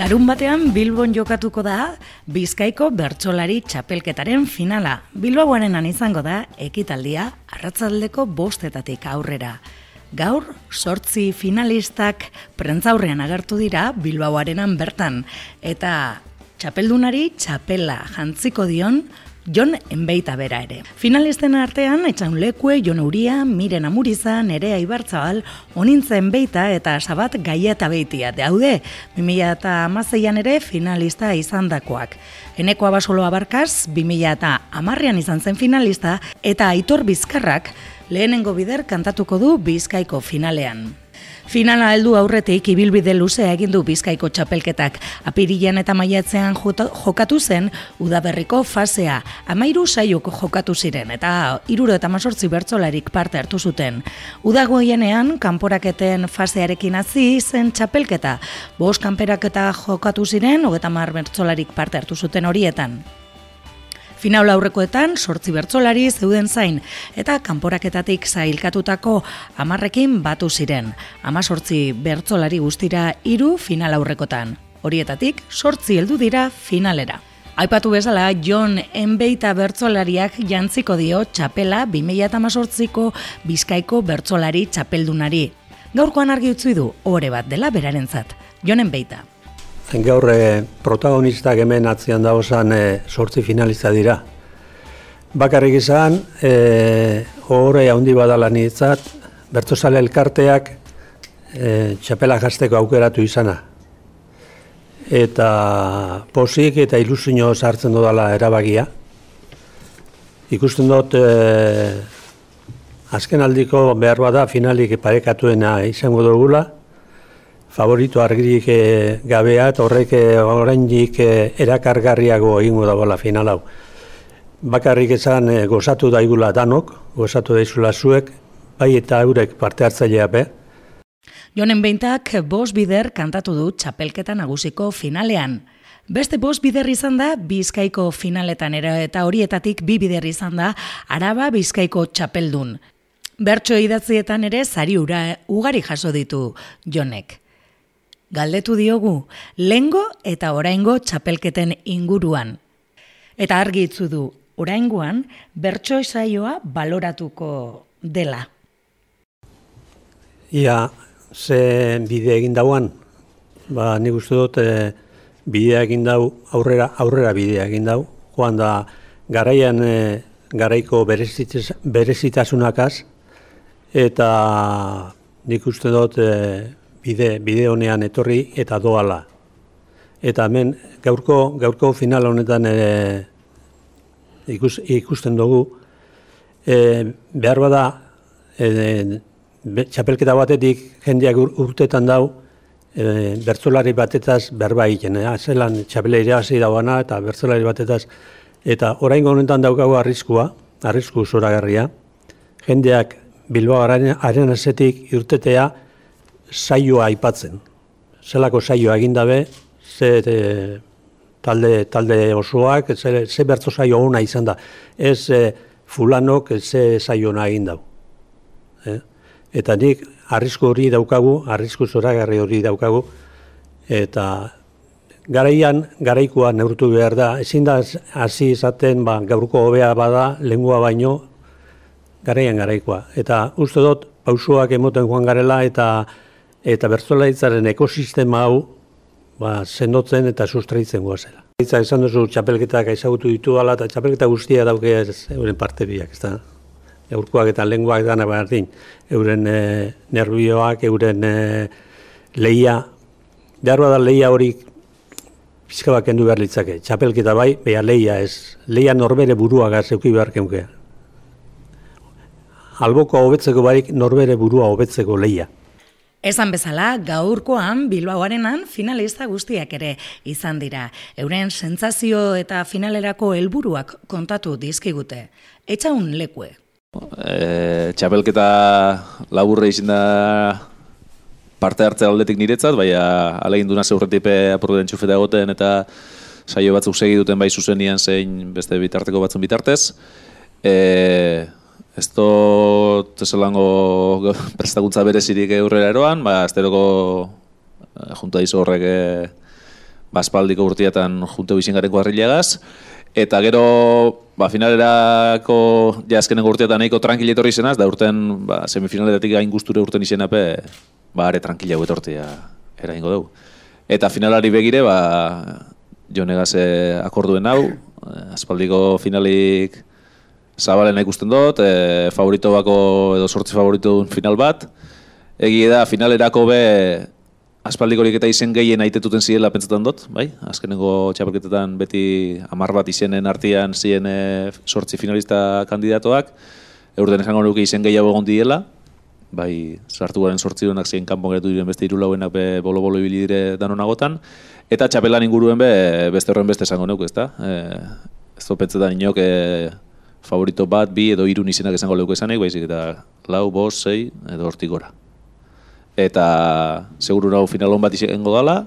Larun batean Bilbon jokatuko da Bizkaiko bertsolari txapelketaren finala. Bilbaoarenan izango da ekitaldia arratzaldeko bostetatik aurrera. Gaur, sortzi finalistak prentzaurrean agertu dira Bilbaoarenan bertan. Eta txapeldunari txapela jantziko dion Jon Enbeita bera ere. Finalisten artean, etxan lekue, Jon Uria, Miren Amuriza, Nerea Ibartzabal, Onintza Enbeita eta Sabat Gaia eta Beitia. Daude, 2000 eta amazeian ere finalista izan dakoak. Eneko abasolo abarkaz, 2000 eta amarrean izan zen finalista, eta Aitor Bizkarrak lehenengo bider kantatuko du Bizkaiko finalean. Finala heldu aurretik ibilbide luzea egin du Bizkaiko txapelketak. Apirilean eta maiatzean jokatu zen udaberriko fasea. Amairu saiok jokatu ziren eta iruro eta masortzi bertzolarik parte hartu zuten. Udagoienean, kanporaketen fasearekin hasi zen txapelketa. Bos kanperaketa jokatu ziren, hogeta mar bertzolarik parte hartu zuten horietan. Final aurrekoetan sortzi bertsolari zeuden zain eta kanporaketatik zailkatutako hamarrekin batu ziren. Ama sortzi bertsolari guztira hiru final aurrekotan. Horietatik sortzi heldu dira finalera. Aipatu bezala, John Enbeita bertsolariak jantziko dio txapela 2018ko bizkaiko bertsolari txapeldunari. Gaurkoan argi utzi du, ore bat dela berarentzat. John Enbeita. Gaur e, protagonistak hemen atzian dauzan e, sortzi finalista dira. Bakarrik izan, e, horre handi badala nintzat, Bertozale elkarteak e, txapela jazteko aukeratu izana. Eta posik eta ilusio sartzen dudala erabagia. Ikusten dut, e, azken aldiko behar bada finalik parekatuena izango dugula, favorito argirik e, gabeat, horrek eh, oraindik e, erakargarriago egingo dagoela final hau. Bakarrik esan e, gozatu daigula danok, gozatu daizula zuek, bai eta eurek parte hartzailea be. Jonen beintak bos bider kantatu du txapelketa nagusiko finalean. Beste bos bider izan da Bizkaiko finaletan era eta horietatik bi bider izan da Araba Bizkaiko txapeldun. Bertso idatzietan ere zari ura ugari jaso ditu Jonek galdetu diogu, lengo eta oraingo txapelketen inguruan. Eta argi itzu du, oraingoan bertso saioa baloratuko dela. Ia, ze bide egin dauan, ba, nik uste dut, e, bidea egin dau, aurrera, aurrera bidea egin dau, joan da, garaian e, garaiko berezitasунakaz, eta nik uste dut, e, bide, bide honean etorri eta doala. Eta hemen gaurko, gaurko final honetan e, ikus, ikusten dugu, e, behar bada e, txapelketa batetik jendeak urtetan dau, e, bertzolari batetaz berba egiten. E, zelan txapelea hasi dauana eta bertzolari batetaz. Eta orain honetan daukagu arriskua, arrisku zoragarria, jendeak Bilbao arenazetik urtetea, saioa aipatzen. Zelako saioa egin dabe, ze e, talde, talde osoak, ze, ze bertzo saio ona izan da. Ez e, fulanok ze saio ona egin dau. E? Eta nik arrisku hori daukagu, arrisku zoragarri hori daukagu, eta garaian, garaikoa neurtu behar da, ezin da hasi izaten ba, gaurko hobea bada, lengua baino, garaian garaikoa. Eta uste dut, pausuak emoten joan garela, eta eta bertzolaitzaren ekosistema hau ba, sendotzen eta sustraitzen goazela. Itza esan duzu txapelketak ezagutu ditu ala eta txapelketa guztia dauke euren parte biak, ez da? Eurkoak eta lenguak dana berdin, euren e, nervioak, euren e, leia, behar da leia hori pizka bat kendu behar litzake. Txapelketa bai, beha leia ez, leia norbere burua gazeuki behar keunke. Alboko hobetzeko barik norbere burua hobetzeko leia. Esan bezala, gaurkoan Bilbaoarenan finalista guztiak ere izan dira. Euren sentsazio eta finalerako helburuak kontatu dizkigute. Etxaun lekue. E, txapelketa laburre izin da parte hartze aldetik niretzat, baina alegin duna zeurretipe apurden txufeta egoten eta saio batzuk segi duten bai zuzenian zein beste bitarteko batzun bitartez. E, Ez to teselango prestakuntza berezirik eurrera eroan, ba, esteroko eh, junta izo horrek eh, baspaldiko urteetan junte bizin garen kuadrilagaz, eta gero ba, finalerako ja azkenengo urteetan nahiko tranquile etorri zenaz, da urten ba, semifinaletatik gain gusture urten izenape, ba, are tranquila hau etortia eraingo dugu. Eta finalari begire, ba, jo negaz akorduen hau, eh, aspaldiko finalik zabalena ikusten dut, e, favorito bako edo sortzi favorito duen final bat, Egi da, finalerako be, aspaldikorik eta izen gehien aitetuten ziela pentsatzen dut, bai? Azkenengo txapelketetan beti amar bat izenen artean ziren e, sortzi finalista kandidatoak, eurden jango nuke izen gehiago egon diela, bai, sartu garen sortzi duenak ziren kanpon geratu diren beste irulauenak be bolo-bolo ibili dire danonagotan, eta txapelan inguruen be, beste horren beste esango nuke, ezta? E, ez dut pentsetan inok, e, favorito bat, bi edo irun izenak esango leuko esanek, baizik eta lau, bost, sei, edo hortik gora eta seguru nago final hon bat izango dala,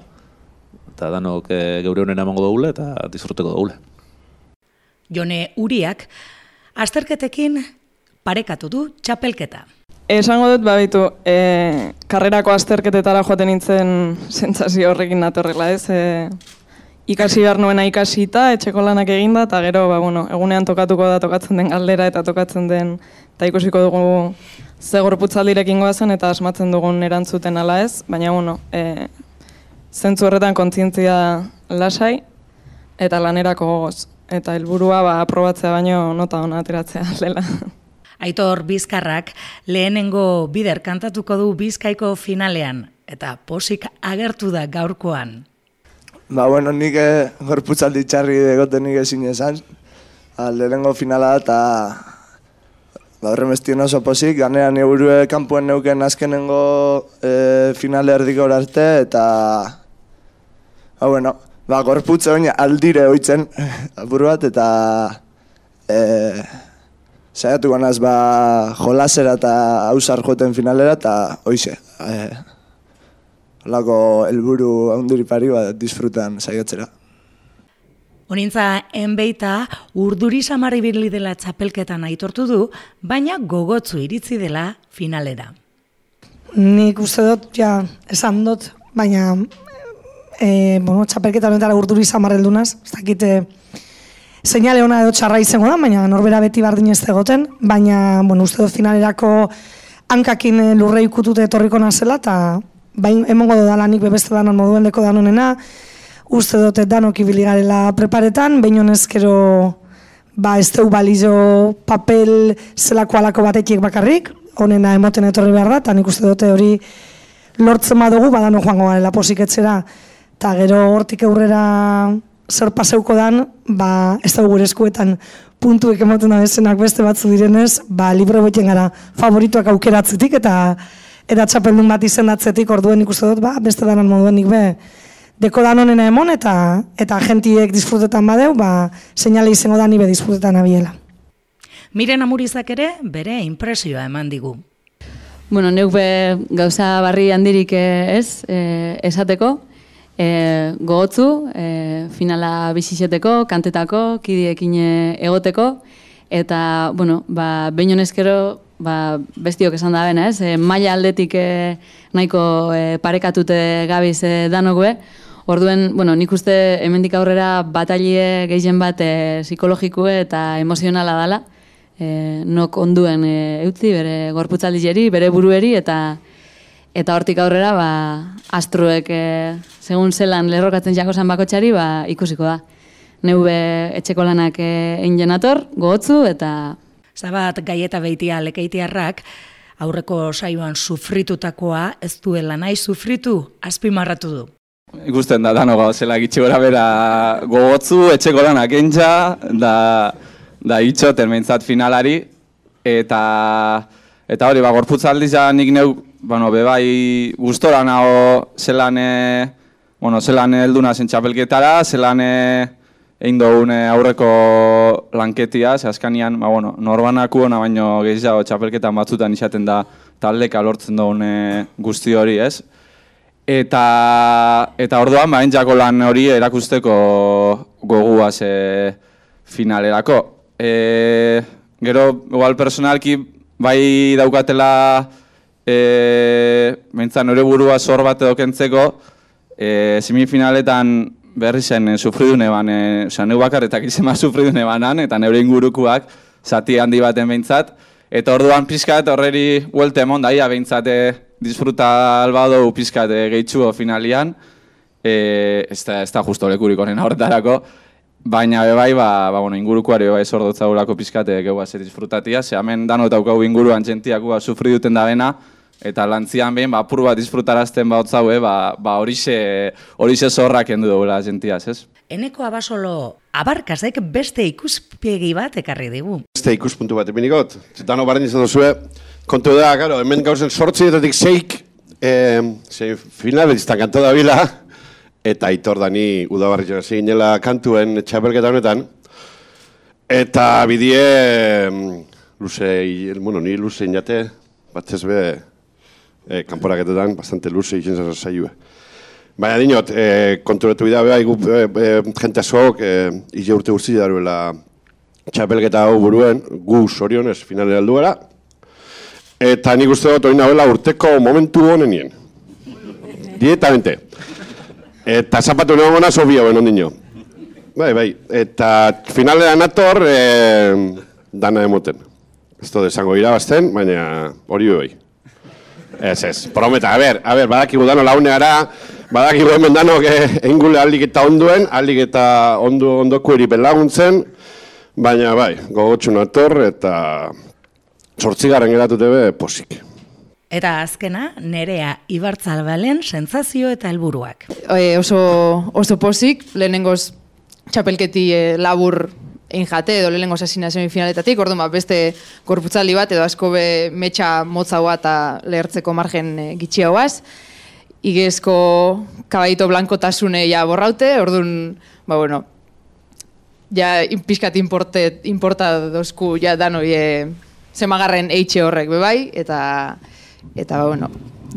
eta danok e, geure honen emango daule eta disfruteko daule. Jone Uriak, azterketekin parekatu du txapelketa. Esango dut, babitu, e, karrerako azterketetara joaten nintzen sentsazio horrekin natorrela, ez? E, ikasi behar nuena ikasita, etxeko lanak eginda, eta gero, ba, bueno, egunean tokatuko da tokatzen den galdera eta tokatzen den, eta ikusiko dugu ze gorputzaldirekin goazen eta asmatzen dugun erantzuten ala ez, baina bueno, e, zentzu horretan kontzientzia lasai eta lanerako gogoz. Eta helburua ba, aprobatzea baino nota hona ateratzea lela. Aitor Bizkarrak lehenengo bider kantatuko du Bizkaiko finalean eta posik agertu da gaurkoan. Ba, bueno, nik eh, gorputzaldi txarri egoten nik ezin esan. Lehenengo finala eta Ba, horren bestion oso pozik, ganera neurue kanpuen neuken azkenengo e, finale erdiko arte, eta... Ba, bueno, ba, gorputze hori aldire hoitzen, apur bat, eta... E, Zaiatu ganaz, ba, jolasera eta hausar joten finalera, eta hoize. E, Olako helburu haundiripari, ba, disfrutan saiatzera. Honintza, enbeita urduri samarri birli dela txapelketan aitortu du, baina gogotzu iritzi dela finalera. Nik uste dut, ja, esan dut, baina e, bueno, txapelketa honetara urduri samarri eldunaz, ez dakite seinale hona edo txarra izango da, baina norbera beti bardin ez egoten, baina bueno, uste dut finalerako hankakin lurre ikutute etorriko nazela, eta bain, emongo da lanik bebeste danan moduen deko danonena, uste dute danok ibili garela preparetan, behin honezkero ba, ez deu balizo papel zelako alako batekiek bakarrik, honena emoten etorri behar da, eta nik uste dute hori lortzen badugu, badano joango garela posiketzera, eta gero hortik aurrera zer paseuko dan, ba, ez da gure eskuetan puntuek emoten da bezenak beste batzu direnez, ba, libro beten gara favorituak aukeratzetik, eta eta txapeldun bat izendatzetik orduen ikuste dut, ba, beste danan moduen nik be, deko danonena emon eta eta gentiek disfrutetan badeu, ba, seinale izango da nibe disfrutetan abiela. Miren amurizak ere, bere impresioa eman digu. Bueno, neuk be gauza barri handirik eh, ez, e, esateko, e, gogotzu, e, finala bizixeteko, kantetako, kidiekin egoteko, eta, bueno, ba, behin honezkero, ba, bestiok esan da bena, ez, e, maila aldetik e, nahiko e, parekatute gabiz e, danokue, Orduen, bueno, nik uste hemendik aurrera batalie gehien bat e, psikologikue eta emozionala dala. E, nok onduen e, eutzi, bere gorputzaldizeri, bere burueri, eta eta hortik aurrera, ba, astruek, e, segun zelan lerrokatzen jako zan bakotxari, ba, ikusiko da. Neube etxeko lanak egin jenator, gogotzu, eta... Zabat, gaieta behitia lekeitiarrak, aurreko saioan sufritutakoa ez duela nahi sufritu, azpimarratu du. Ikusten da, dano gauzela gitxe gora bera gogotzu, etxeko lanak entza, da, da itxo termentzat finalari, eta eta hori, ba, gorputzaldiza nik neu, bueno, bebai gustora nago zelan, e, bueno, zelan elduna zen txapelketara, zelan egin dugun aurreko lanketia, ze askanian, ba, bueno, norbanaku ona baino gehiago txapelketan batzutan izaten da taldeka lortzen dugun guzti hori, ez? Eta eta orduan ba entzako lan hori erakusteko gogua ze finalerako. E, gero igual personalki bai daukatela eh mentza nore burua zor bat edo kentzeko, e, semifinaletan berri zen e, sufridune ban, e, oza, neu bakarretak izema sufridune banan, eta neure ingurukuak zati handi baten behintzat, eta orduan pizkat horreri huelte emon daia behintzat e, disfruta albado pizkat e, gehitxu finalian, e, ez, da, ez da justo lekurik honen horretarako, baina bebai, ba, ba, bueno, ingurukoari bai zordotza gulako geua ze disfrutatia, ze hemen dano eta inguruan jentiak ba, sufri duten da bena, eta lantzian behin, ba, apur bat disfrutarazten ba, otzaue, ba, ba horixe, horixe zorrak endu dugula jentiaz, ez? Eneko abasolo abarkazek beste ikuspiegi bat ekarri digu. Beste ikuspuntu bat epinigot, dano baren izan duzue, kontu da, garo, hemen gauzen sortzi etatik zeik, eh, ze finalistan kanto da bila, eta aitor dani udabarri jona ginela kantuen txapelketa honetan. Eta bidie, luze, bueno, ni luze inate, bat ez be, e, kanporaketetan, bastante luze izen zara saioa. Baina dinot, e, konturetu bida beha, igu, e, e, jente azok, e, ize urte guzti daruela txapelketa hau buruen, gu sorionez finalera alduera. Eta nik uste dut hori urteko momentu honenien. Dietamente. Eta zapatu nago gona sofia ben ondino. Bai, bai. Eta finalean ator, e, dana emoten. Ez to desango irabazten, baina hori bai. Ez, ez, prometa. A ber, a ber, badakigu dano launeara, badakigu hemen dano engule aldik eta onduen, aldik eta ondu, ondoko eripen laguntzen, baina bai, gogotxun ator eta sortzigaren geratute be posik. Eta azkena, nerea ibartzalbalen sentzazio eta helburuak. E, oso, oso pozik, lehenengoz txapelketi e, labur egin jate, edo lehenengoz asina semifinaletatik, orduan ba, beste korputzaldi bat, edo asko be metxa motzaua eta lehertzeko margen e, gitxiagoaz. Igezko kabaito blanko tasune ja borraute, orduan, ba bueno, ja pixkat importa dozku ja danoi e, zemagarren eitxe horrek bebai, eta eta bueno,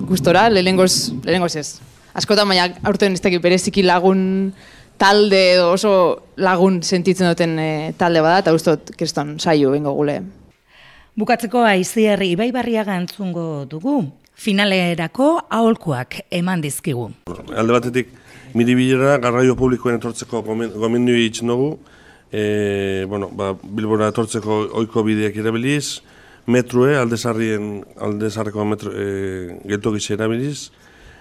gustora lehengoz lehengoz ez. Askotan baina aurten ez dakit bereziki lagun talde edo oso lagun sentitzen duten e, talde bada eta gustot kriston saio bengo gule. Bukatzeko Aizier Ibaibarriaga entzungo dugu. Finalerako aholkuak eman dizkigu. Alde batetik miribilera garraio publikoen etortzeko gomendu itzen dugu. E, bueno, ba, Bilbora etortzeko oiko bideak irabiliz, metrue, aldezarrien, aldezarreko metro, e, geltu erabiliz,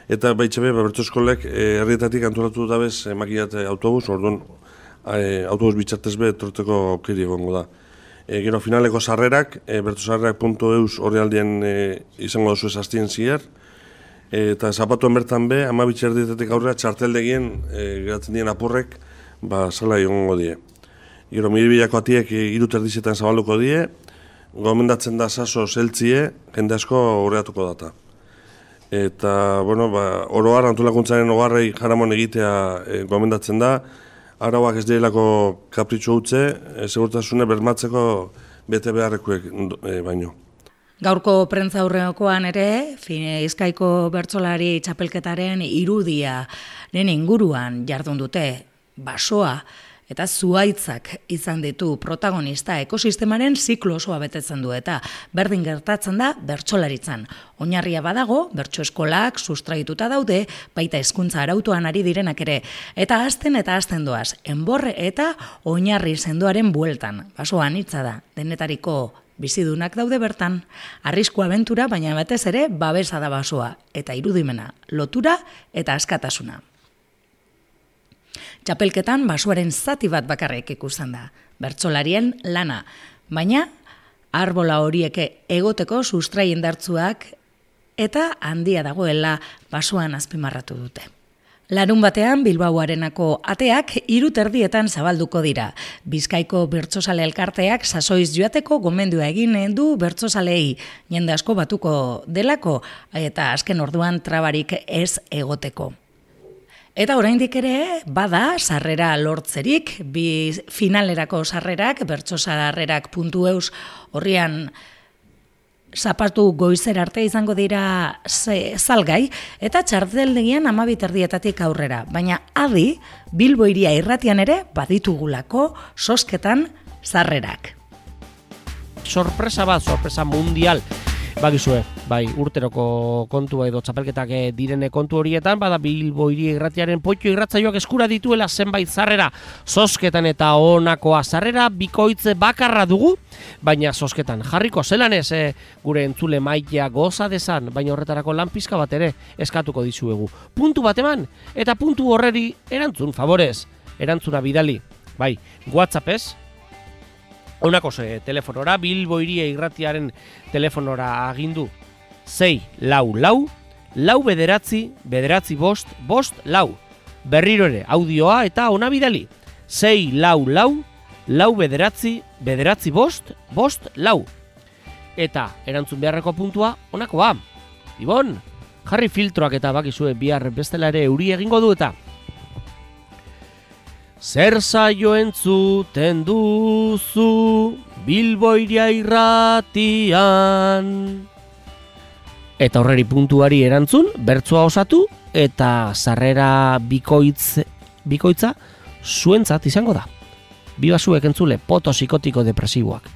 eta baitxe be, bertu eskolek, e, herrietatik antolatu dut abez, e, autobus, orduan, e, autobus bitxartez be, torteko aukeri egongo da. E, gero, finaleko sarrerak, e, bertusarrerak.eus horri aldien e, izango duzu esaztien zier, e, eta zapatuen bertan be, ama bitxerdietetik aurrera, txarteldegien, e, geratzen dien apurrek, ba, zela egongo die. Gero, miribilako atiek e, irut erdizetan zabalduko die, gomendatzen da saso zeltzie, jende asko horreatuko data. Eta, bueno, ba, oroar, antolakuntzaren ogarrei jaramon egitea e, gomendatzen da, arauak ez dielako kapritxo utze, e, segurtasune bermatzeko bete beharrekuek e, baino. Gaurko prentza aurreokoan ere, fine, izkaiko bertsolari txapelketaren irudia, inguruan jardun dute, basoa, eta zuaitzak izan ditu protagonista ekosistemaren ziklo osoa betetzen du eta berdin gertatzen da bertsolaritzan. Oinarria badago, bertso eskolak sustraituta daude, baita hezkuntza arautuan ari direnak ere, eta azten eta azten doaz, enborre eta oinarri sendoaren bueltan. Basoan hitza da, denetariko bizidunak daude bertan, arrisku abentura, baina batez ere babesa da basoa, eta irudimena, lotura eta askatasuna. Txapelketan basuaren zati bat bakarrik ikusten da, bertsolarien lana, baina arbola horieke egoteko sustraien dartzuak eta handia dagoela basuan azpimarratu dute. Larun batean Bilbaoarenako ateak hiru terdietan zabalduko dira. Bizkaiko bertsozale elkarteak sasoiz joateko gomendua egin du bertsosalei jende asko batuko delako eta azken orduan trabarik ez egoteko. Eta oraindik ere, bada, sarrera lortzerik, bi finalerako sarrerak, bertso sarrerak puntu eus, horrian zapatu goizer arte izango dira ze, salgai, eta txarteldegian amabit erdietatik aurrera. Baina adi, Bilbo iria irratian ere, baditugulako sosketan sarrerak. Sorpresa bat, sorpresa mundial, bakizue. bai, urteroko kontua edo txapelketak eh, direne kontu horietan, bada Bilbo hiri irratiaren poitio irratzaioak eskura dituela zenbait zarrera sosketan eta honakoa zarrera bikoitze bakarra dugu, baina sosketan jarriko zelan ez eh, gure entzule maitea goza desan, baina horretarako lan pizka bat ere eskatuko dizuegu. Puntu bat eman, eta puntu horreri erantzun, favorez, erantzuna bidali. Bai, WhatsApp ez, Honako ze, telefonora, Bilbo iria irratiaren telefonora agindu. 6 lau lau, lau bederatzi, bederatzi bost, bost lau. Berriro ere, audioa eta ona bidali. 6 lau lau, lau bederatzi, bederatzi bost, bost lau. Eta erantzun beharreko puntua honakoa. Ibon, jarri filtroak eta bakizue bihar bestela ere euri egingo du eta Zer saio entzuten duzu Bilboiria irratian Eta horreri puntuari erantzun, bertzoa osatu eta sarrera bikoitz, bikoitza zuentzat izango da. Biba zuek entzule, poto psikotiko depresiboak.